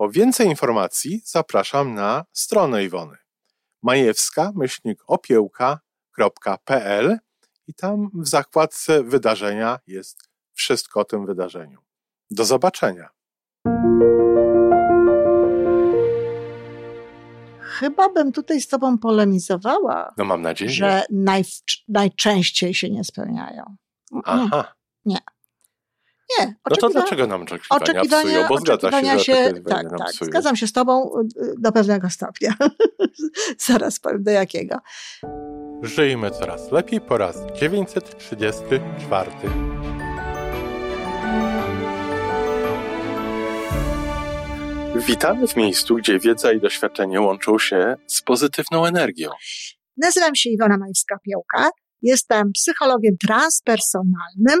Po więcej informacji zapraszam na stronę Iwony majewska-opiełka.pl i tam w zakładce wydarzenia jest wszystko o tym wydarzeniu. Do zobaczenia. Chyba bym tutaj z Tobą polemizowała. No mam nadzieję. Że naj, najczęściej się nie spełniają. Aha. Nie. Nie. No to dlaczego nam oczekiwania, oczekiwania psują? Bo oczekiwania się, się tak, tak, psują. Zgadzam się z Tobą y, do pewnego stopnia. Zaraz powiem do jakiego. Żyjmy coraz lepiej po raz 934. Witamy w miejscu, gdzie wiedza i doświadczenie łączą się z pozytywną energią. Nazywam się Iwona Majewska-Piołka. Jestem psychologiem transpersonalnym,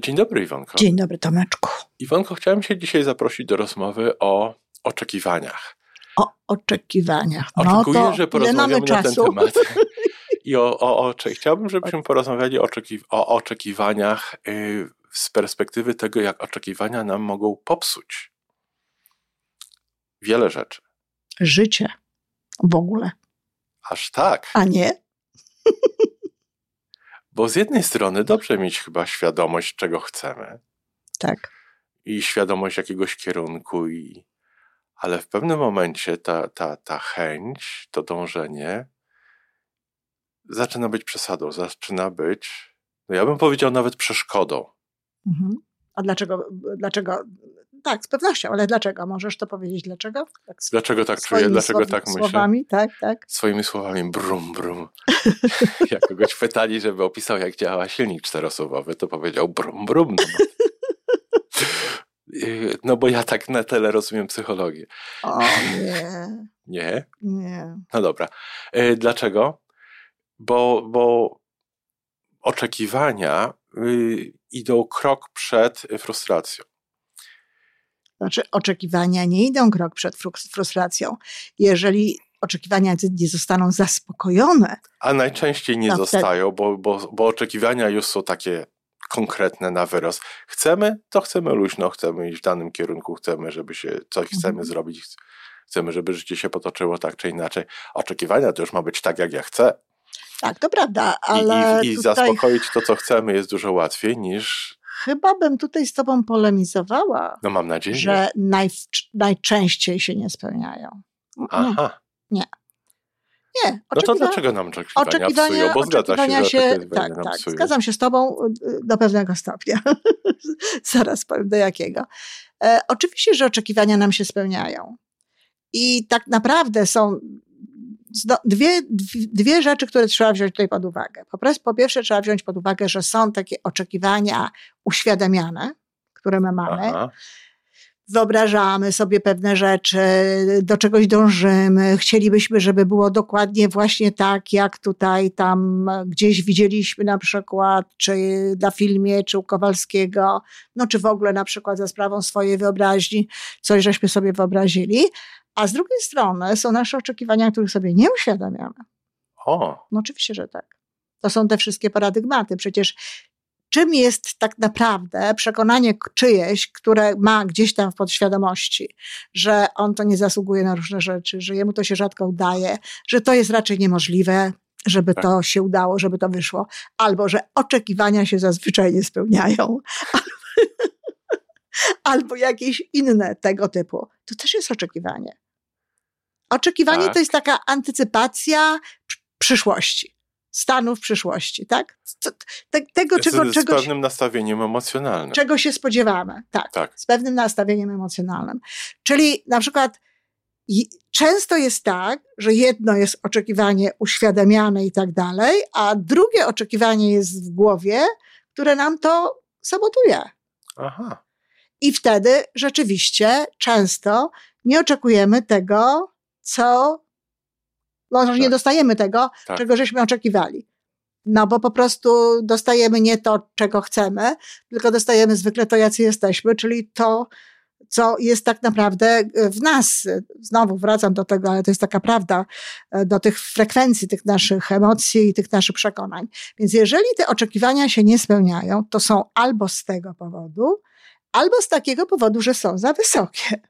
Dzień dobry, Iwonko. Dzień dobry, Tomeczku. Iwonko, chciałem się dzisiaj zaprosić do rozmowy o oczekiwaniach. O oczekiwaniach. No Oczekuję, to że porozmawiamy na ten temat. I o, o, o, chciałbym, żebyśmy porozmawiali o, o oczekiwaniach yy, z perspektywy tego, jak oczekiwania nam mogą popsuć wiele rzeczy. Życie w ogóle. Aż tak. A nie? Bo z jednej strony dobrze mieć chyba świadomość, czego chcemy. Tak. I świadomość jakiegoś kierunku, i, ale w pewnym momencie ta, ta, ta chęć, to dążenie zaczyna być przesadą, zaczyna być, no ja bym powiedział nawet przeszkodą. Mhm. A dlaczego, dlaczego? Tak, z pewnością, ale dlaczego? Możesz to powiedzieć dlaczego? Tak, dlaczego tak czuję, dlaczego tak myślę? Słowami, tak, tak. Swoimi słowami brum, brum. jak kogoś pytali, żeby opisał, jak działa silnik czterosuwowy, to powiedział brum, brum. No, no bo ja tak na tyle rozumiem psychologię. O nie. Nie? Nie. No dobra. E, dlaczego? Bo, bo oczekiwania y, idą krok przed frustracją. Znaczy, oczekiwania nie idą krok przed frustracją. Jeżeli oczekiwania nie zostaną zaspokojone. A najczęściej nie zostają, bo, bo, bo oczekiwania już są takie konkretne na wyrost. Chcemy, to chcemy luźno, chcemy iść w danym kierunku, chcemy, żeby się coś mhm. chcemy zrobić, chcemy, żeby życie się potoczyło tak czy inaczej. Oczekiwania to już ma być tak, jak ja chcę. Tak, to prawda, ale. I, i, i tutaj... zaspokoić to, co chcemy, jest dużo łatwiej niż. Chyba bym tutaj z Tobą polemizowała. No mam nadzieję. Że naj, najczęściej się nie spełniają. Aha. Nie. Nie. No to dlaczego nam oczekiwania, oczekiwania psują? Bo zgadza się, się tak, tak. Psują. Zgadzam się z Tobą y, do pewnego stopnia. Zaraz powiem do jakiego. E, oczywiście, że oczekiwania nam się spełniają. I tak naprawdę są dwie, dwie rzeczy, które trzeba wziąć tutaj pod uwagę. Po, pierwsze, trzeba wziąć pod uwagę, że są takie oczekiwania uświadamiane, które my mamy. Aha. Wyobrażamy sobie pewne rzeczy, do czegoś dążymy, chcielibyśmy, żeby było dokładnie właśnie tak, jak tutaj tam gdzieś widzieliśmy na przykład, czy na filmie, czy u Kowalskiego, no czy w ogóle na przykład za sprawą swojej wyobraźni, coś żeśmy sobie wyobrazili. A z drugiej strony są nasze oczekiwania, których sobie nie uświadamiamy. O. No oczywiście, że tak. To są te wszystkie paradygmaty. Przecież czym jest tak naprawdę przekonanie czyjeś, które ma gdzieś tam w podświadomości, że on to nie zasługuje na różne rzeczy, że jemu to się rzadko udaje, że to jest raczej niemożliwe, żeby tak. to się udało, żeby to wyszło, albo że oczekiwania się zazwyczaj nie spełniają, albo jakieś inne tego typu. To też jest oczekiwanie. Oczekiwanie tak. to jest taka antycypacja przyszłości, stanów przyszłości, tak? tego, jest czego, z, czego. Z pewnym nastawieniem emocjonalnym. Czego się spodziewamy, tak, tak. Z pewnym nastawieniem emocjonalnym. Czyli na przykład często jest tak, że jedno jest oczekiwanie uświadamiane i tak dalej, a drugie oczekiwanie jest w głowie, które nam to sabotuje. Aha. I wtedy rzeczywiście często nie oczekujemy tego, co, może tak. nie dostajemy tego, tak. czego żeśmy oczekiwali. No bo po prostu dostajemy nie to, czego chcemy, tylko dostajemy zwykle to, jacy jesteśmy, czyli to, co jest tak naprawdę e, w nas. Znowu wracam do tego, ale to jest taka prawda, e, do tych frekwencji, tych naszych emocji i tych naszych przekonań. Więc jeżeli te oczekiwania się nie spełniają, to są albo z tego powodu, albo z takiego powodu, że są za wysokie.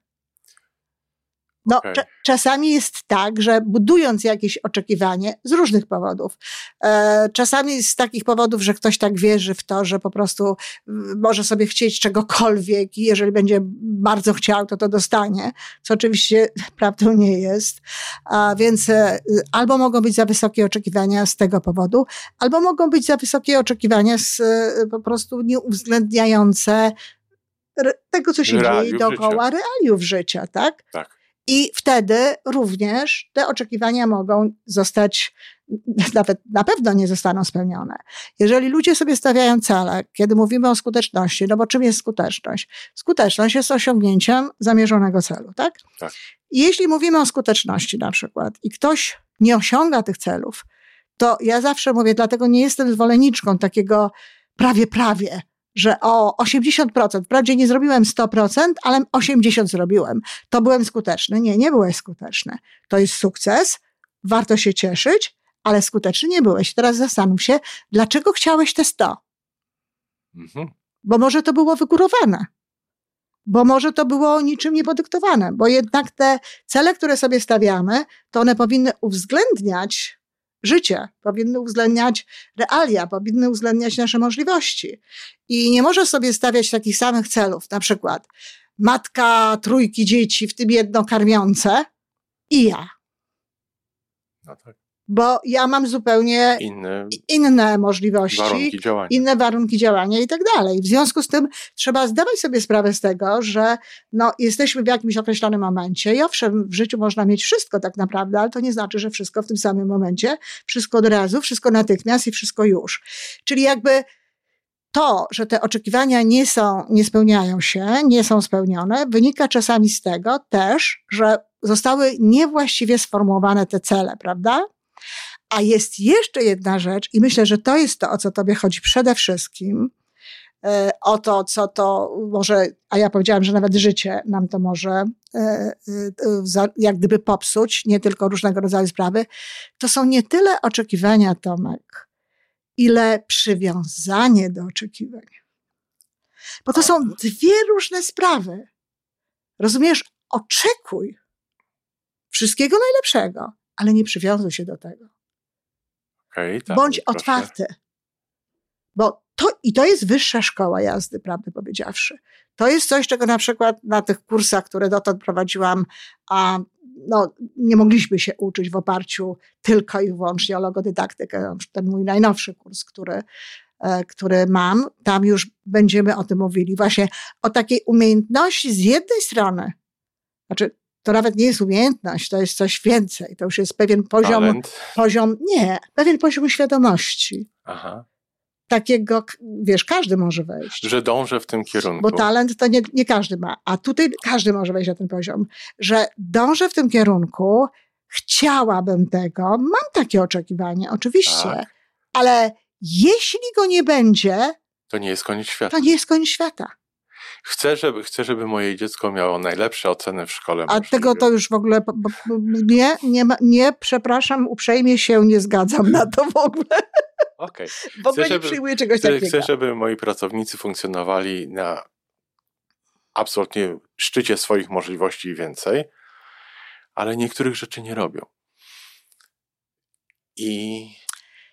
No, okay. czasami jest tak, że budując jakieś oczekiwanie z różnych powodów, e, czasami z takich powodów, że ktoś tak wierzy w to, że po prostu może sobie chcieć czegokolwiek i jeżeli będzie bardzo chciał, to to dostanie, co oczywiście prawdą nie jest. A więc e, albo mogą być za wysokie oczekiwania z tego powodu, albo mogą być za wysokie oczekiwania z, e, po prostu nieuwzględniające tego, co się realiów dzieje dookoła życia. realiów życia, tak? Tak. I wtedy również te oczekiwania mogą zostać, nawet na pewno nie zostaną spełnione. Jeżeli ludzie sobie stawiają cele, kiedy mówimy o skuteczności, no bo czym jest skuteczność? Skuteczność jest osiągnięciem zamierzonego celu, tak? Tak. I jeśli mówimy o skuteczności na przykład i ktoś nie osiąga tych celów, to ja zawsze mówię, dlatego nie jestem zwolenniczką takiego prawie, prawie, że o 80%, wprawdzie nie zrobiłem 100%, ale 80% zrobiłem. To byłem skuteczny. Nie, nie byłeś skuteczny. To jest sukces, warto się cieszyć, ale skuteczny nie byłeś. Teraz zastanów się, dlaczego chciałeś te 100? Mhm. Bo może to było wygórowane. Bo może to było niczym niepodyktowane, bo jednak te cele, które sobie stawiamy, to one powinny uwzględniać życie, powinny uwzględniać realia, powinny uwzględniać nasze możliwości. I nie może sobie stawiać takich samych celów, na przykład matka trójki dzieci, w tym jedno karmiące i ja. No tak bo ja mam zupełnie inne, inne możliwości, warunki inne warunki działania i tak dalej. W związku z tym trzeba zdawać sobie sprawę z tego, że no, jesteśmy w jakimś określonym momencie i owszem, w życiu można mieć wszystko tak naprawdę, ale to nie znaczy, że wszystko w tym samym momencie, wszystko od razu, wszystko natychmiast i wszystko już. Czyli jakby to, że te oczekiwania nie są, nie spełniają się, nie są spełnione, wynika czasami z tego też, że zostały niewłaściwie sformułowane te cele, prawda? A jest jeszcze jedna rzecz, i myślę, że to jest to, o co Tobie chodzi przede wszystkim, e, o to, co to może, a ja powiedziałam, że nawet życie nam to może e, e, jak gdyby popsuć, nie tylko różnego rodzaju sprawy, to są nie tyle oczekiwania, Tomek, ile przywiązanie do oczekiwań. Bo to są dwie różne sprawy. Rozumiesz? Oczekuj wszystkiego najlepszego, ale nie przywiązuj się do tego. Okay, tak, Bądź proszę. otwarty. Bo to, i to jest wyższa szkoła jazdy, prawdę powiedziawszy. To jest coś, czego na przykład na tych kursach, które dotąd prowadziłam, a no, nie mogliśmy się uczyć w oparciu tylko i wyłącznie o logodydaktykę. Ten mój najnowszy kurs, który, e, który mam, tam już będziemy o tym mówili. Właśnie o takiej umiejętności z jednej strony, znaczy to nawet nie jest umiejętność, to jest coś więcej. To już jest pewien poziom, Talent. poziom, nie, pewien poziom świadomości. Aha. Takiego, wiesz, każdy może wejść. Że dążę w tym kierunku. Bo talent to nie, nie każdy ma, a tutaj każdy może wejść na ten poziom. Że dążę w tym kierunku, chciałabym tego, mam takie oczekiwanie, oczywiście, tak. ale jeśli go nie będzie, to nie jest koniec świata. To nie jest koniec świata. Chcę żeby, chcę, żeby moje dziecko miało najlepsze oceny w szkole. A tego to już w ogóle nie, nie, nie, przepraszam, uprzejmie się nie zgadzam na to w ogóle. Okay. W ogóle chcę, nie przyjmuję czegoś chcę, takiego. Chcę, żeby moi pracownicy funkcjonowali na absolutnie szczycie swoich możliwości i więcej, ale niektórych rzeczy nie robią. I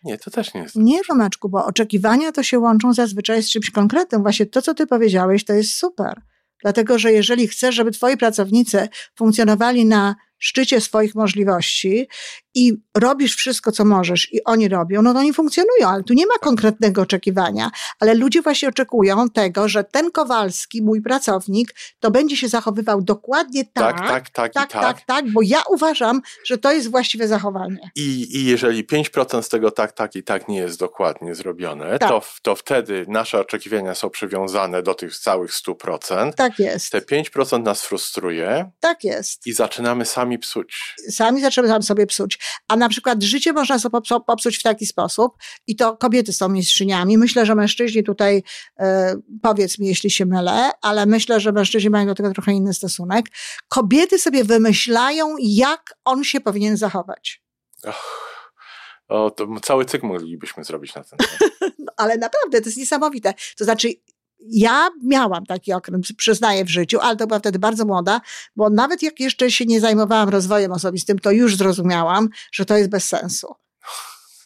Nie, to też nie jest. Nie, Romeczku, bo oczekiwania to się łączą zazwyczaj z czymś konkretnym. Właśnie to, co ty powiedziałeś, to jest super. Dlatego, że jeżeli chcesz, żeby twoi pracownicy funkcjonowali na szczycie swoich możliwości i robisz wszystko, co możesz i oni robią, no to oni funkcjonują, ale tu nie ma konkretnego oczekiwania. Ale ludzie właśnie oczekują tego, że ten Kowalski, mój pracownik, to będzie się zachowywał dokładnie tak, tak, tak, tak, tak, tak, tak, tak bo ja uważam, że to jest właściwe zachowanie. I, i jeżeli 5% z tego tak, tak i tak nie jest dokładnie zrobione, tak. to, to wtedy nasze oczekiwania są przywiązane do tych całych 100%. Tak jest. Te 5% nas frustruje. Tak jest. I zaczynamy sami psuć. Sami zaczynamy sobie psuć. A na przykład życie można sobie popsuć w taki sposób i to kobiety są mistrzyniami. Myślę, że mężczyźni tutaj, e, powiedz mi, jeśli się mylę, ale myślę, że mężczyźni mają do tego trochę inny stosunek. Kobiety sobie wymyślają, jak on się powinien zachować. Och. O, to cały cykl moglibyśmy zrobić na ten temat. no, ale naprawdę, to jest niesamowite. To znaczy, ja miałam taki okres, przyznaję w życiu, ale to była wtedy bardzo młoda, bo nawet jak jeszcze się nie zajmowałam rozwojem osobistym, to już zrozumiałam, że to jest bez sensu.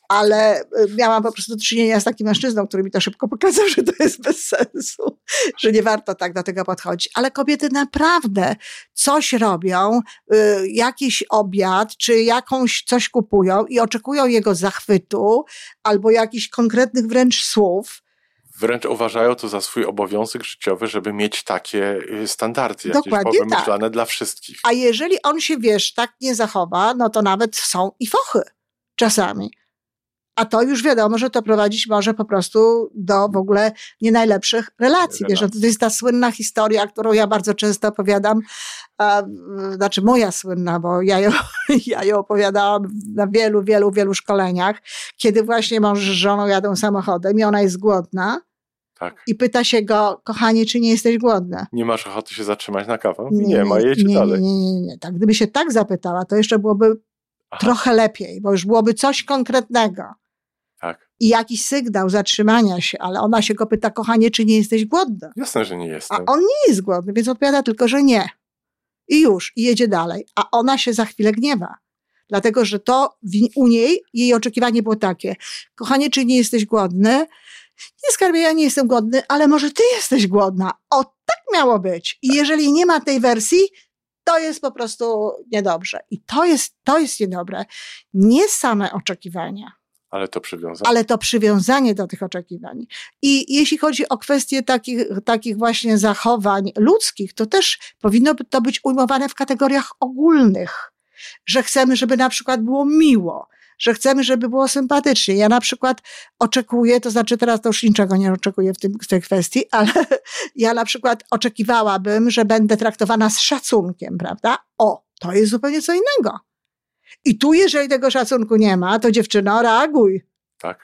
Ale y, miałam po prostu do czynienia z takim mężczyzną, który mi to szybko pokazał, że to jest bez sensu, że nie warto tak do tego podchodzić. Ale kobiety naprawdę coś robią, y, jakiś obiad, czy jakąś coś kupują i oczekują jego zachwytu albo jakichś konkretnych wręcz słów wręcz uważają to za swój obowiązek życiowy, żeby mieć takie y, standardy Dokładnie jakieś wymyślane tak. dla wszystkich. A jeżeli on się, wiesz, tak nie zachowa, no to nawet są i fochy czasami. A to już wiadomo, że to prowadzić może po prostu do w ogóle nie najlepszych relacji. Wiesz, no to jest ta słynna historia, którą ja bardzo często opowiadam, a, znaczy moja słynna, bo ja ją, ja ją opowiadałam na wielu, wielu, wielu szkoleniach, kiedy właśnie mąż z żoną jadą samochodem i ona jest głodna. Tak. I pyta się go, kochanie, czy nie jesteś głodna? Nie masz ochoty się zatrzymać na kawę? Nie, nie ma, jedź nie, dalej. Nie, nie, nie, nie. Tak, gdyby się tak zapytała, to jeszcze byłoby Aha. trochę lepiej, bo już byłoby coś konkretnego. Tak. I jakiś sygnał zatrzymania się, ale ona się go pyta, kochanie, czy nie jesteś głodna? Jasne, że nie jestem. A on nie jest głodny, więc odpowiada tylko, że nie. I już, i jedzie dalej. A ona się za chwilę gniewa. Dlatego, że to u niej, jej oczekiwanie było takie, kochanie, czy nie jesteś głodny? Nie skarbie, ja nie jestem głodny, ale może ty jesteś głodna. O, tak miało być. I jeżeli nie ma tej wersji, to jest po prostu niedobrze. I to jest, to jest niedobre. Nie same oczekiwania ale to przywiązanie. Ale to przywiązanie do tych oczekiwań. I jeśli chodzi o kwestie takich, takich właśnie zachowań ludzkich, to też powinno to być ujmowane w kategoriach ogólnych. Że chcemy, żeby na przykład było miło, że chcemy, żeby było sympatycznie. Ja na przykład oczekuję, to znaczy teraz to już niczego nie oczekuję w, tym, w tej kwestii, ale ja na przykład oczekiwałabym, że będę traktowana z szacunkiem, prawda? O, to jest zupełnie co innego. I tu, jeżeli tego szacunku nie ma, to dziewczyno, reaguj. Tak.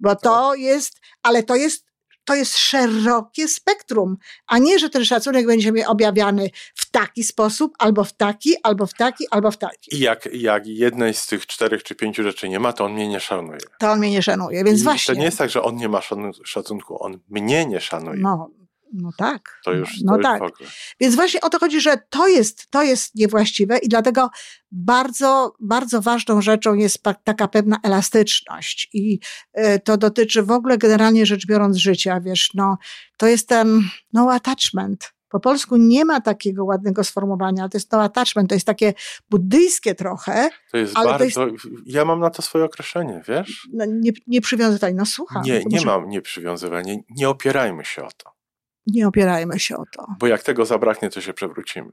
Bo to jest, ale to jest, to jest szerokie spektrum, a nie, że ten szacunek będzie mi objawiany w taki sposób, albo w taki, albo w taki, albo w taki. I jak, jak jednej z tych czterech czy pięciu rzeczy nie ma, to on mnie nie szanuje. To on mnie nie szanuje, więc I właśnie. To nie jest tak, że on nie ma szacunku, on mnie nie szanuje. No, no tak. To już, no, to tak. Więc właśnie o to chodzi, że to jest, to jest niewłaściwe i dlatego bardzo, bardzo ważną rzeczą jest taka pewna elastyczność i e, to dotyczy w ogóle generalnie rzecz biorąc życia, wiesz, no, to jest ten no attachment. Po polsku nie ma takiego ładnego sformułowania, to jest no attachment, to jest takie buddyjskie trochę. To jest ale bardzo, to jest, ja mam na to swoje określenie, wiesz? No, nie, nie przywiązywanie, no słucham. Nie, nie mam nie przywiązywania, nie opierajmy się o to. Nie opierajmy się o to. Bo jak tego zabraknie, to się przewrócimy.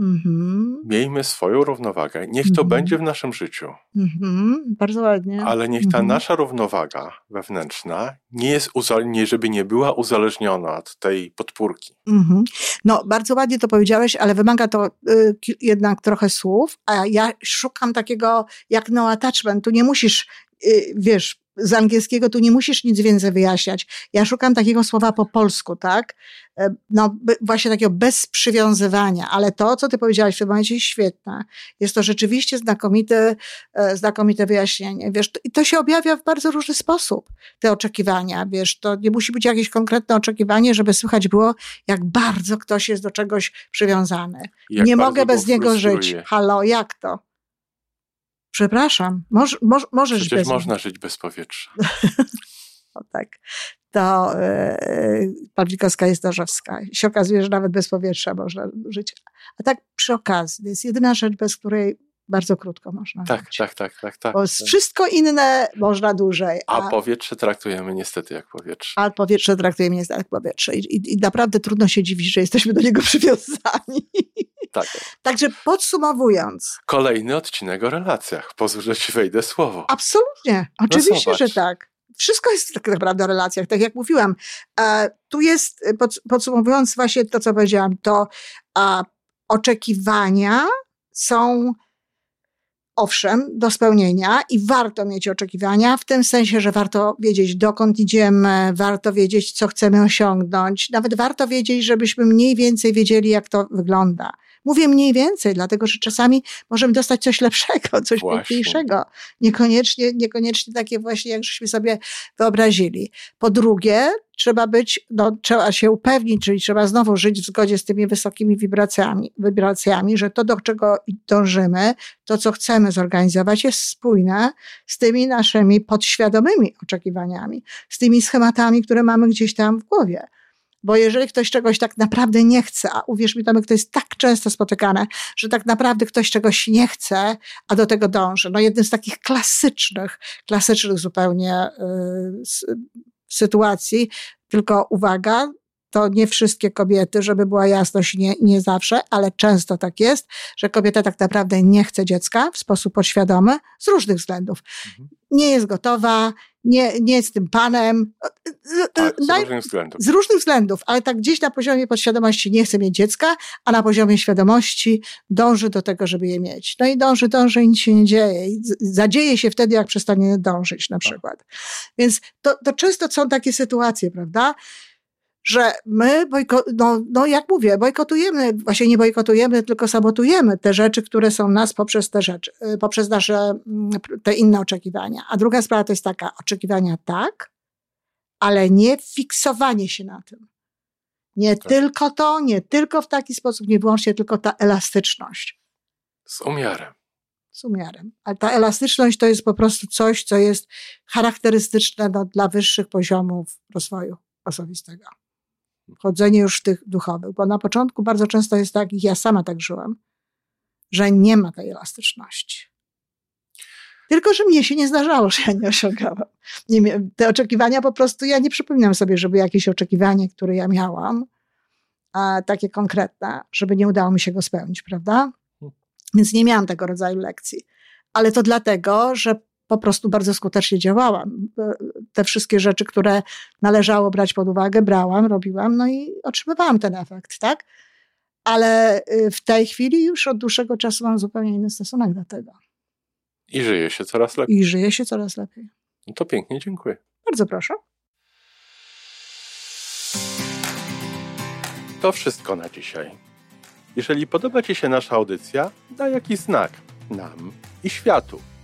Mhm. Miejmy swoją równowagę. Niech to mhm. będzie w naszym życiu. Mhm. Bardzo ładnie. Ale niech ta nasza równowaga wewnętrzna nie jest, nie, żeby nie była uzależniona od tej podpórki. No, bardzo ładnie to powiedziałeś, ale wymaga to y, jednak trochę słów, a ja szukam takiego jak no attachment. Tu nie musisz, y, wiesz, z angielskiego tu nie musisz nic więcej wyjaśniać. Ja szukam takiego słowa po polsku, tak? E, no, właśnie takiego bez przywiązywania, ale to, co ty powiedziałaś w tym momencie jest świetne. Jest to rzeczywiście znakomite, znakomite wyjaśnienie. Wiesz, i to się objawia w bardzo różny sposób, te oczekiwania. Wiesz, to nie musi być jakieś konkretne oczekiwanie, żeby słychać było, jak bardzo ktoś jest do czegoś przywiązany. Jak nie mogę bez niego frustruje. żyć. Halo, jak to? Przepraszam, moż, moż, możesz Przecież bez... można żyć bez powietrza. o tak. To yy, Pawlikowska jest dorzewska. się okazuje, że nawet bez powietrza można żyć. A tak przy okazji, to jest jedyna rzecz, bez której bardzo krótko można tak. Tak, tak, tak, tak. Bo wszystko inne można dłużej. A, a, powietrze traktujemy niestety jak powietrze. A powietrze traktujemy niestety jak powietrze. I, i, I, naprawdę trudno się dziwić, że jesteśmy do niego przywiązani. Tak. Także podsumowując. Kolejny odcinek o relacjach. Pozwól, że ci wejdę słowo. Absolutnie. Oczywiście, no że tak. Wszystko jest tak naprawdę o relacjach, tak jak mówiłam. E, tu jest, pod, podsumowując właśnie to, co powiedziałam, to a, oczekiwania są owszem, do spełnienia i warto mieć oczekiwania, w tym sensie, że warto wiedzieć, dokąd idziemy, warto wiedzieć, co chcemy osiągnąć, nawet warto wiedzieć, żebyśmy mniej więcej wiedzieli, jak to wygląda. Mówię mniej więcej, dlatego że czasami możemy dostać coś lepszego, coś właśnie. piękniejszego. Niekoniecznie, niekoniecznie takie właśnie, jak żeśmy sobie wyobrazili. Po drugie, trzeba być, no, trzeba się upewnić, czyli trzeba znowu żyć w zgodzie z tymi wysokimi wibracjami, wibracjami, że to, do czego dążymy, to, co chcemy zorganizować, jest spójne z tymi naszymi podświadomymi oczekiwaniami, z tymi schematami, które mamy gdzieś tam w głowie. Bo jeżeli ktoś czegoś tak naprawdę nie chce, a uwierz mi, Tomek, to jest tak często spotykane, że tak naprawdę ktoś czegoś nie chce, a do tego dąży. No jednym z takich klasycznych, klasycznych zupełnie y, sytuacji, tylko uwaga, to nie wszystkie kobiety, żeby była jasność, nie, nie zawsze, ale często tak jest, że kobieta tak naprawdę nie chce dziecka w sposób podświadomy z różnych względów. Mhm. Nie jest gotowa, nie, nie tym panem. Tak, z różnych względów. Z różnych względów, ale tak gdzieś na poziomie podświadomości nie chce mieć dziecka, a na poziomie świadomości dąży do tego, żeby je mieć. No i dąży, dąży i nic się nie dzieje. I zadzieje się wtedy, jak przestanie dążyć na tak. przykład. Więc to, to często są takie sytuacje, prawda? Że my, bojko, no, no jak mówię, bojkotujemy, właśnie nie bojkotujemy, tylko sabotujemy te rzeczy, które są nas poprzez te rzeczy, y, poprzez nasze, mm, te inne oczekiwania. A druga sprawa to jest taka, oczekiwania tak, ale nie fiksowanie się na tym. Nie tak. tylko to, nie tylko w taki sposób, nie wyłącznie tylko ta elastyczność. Z umiarem. Z umiarem. Ale ta elastyczność to jest po prostu coś, co jest charakterystyczne no, dla wyższych poziomów rozwoju osobistego chodzenie już w tych duchowych, bo na początku bardzo często jest tak, ja sama tak żyłam, że nie ma tej elastyczności. Tylko, że mnie się nie zdarzało, że ja nie osiągałam. Nie, te oczekiwania po prostu, ja nie przypominam sobie, żeby jakieś oczekiwanie, które ja miałam, a takie konkretne, żeby nie udało mi się go spełnić, prawda? Więc nie miałam tego rodzaju lekcji. Ale to dlatego, że po prostu bardzo skutecznie działałam. Te wszystkie rzeczy, które należało brać pod uwagę, brałam, robiłam, no i otrzymywałam ten efekt, tak? Ale y, w tej chwili już od dłuższego czasu mam zupełnie inny stosunek do tego. I żyje się coraz lepiej. I żyje się coraz lepiej. No to pięknie, dziękuję. Bardzo proszę. To wszystko na dzisiaj. Jeżeli podoba Ci się nasza audycja, daj jakiś znak nam i światu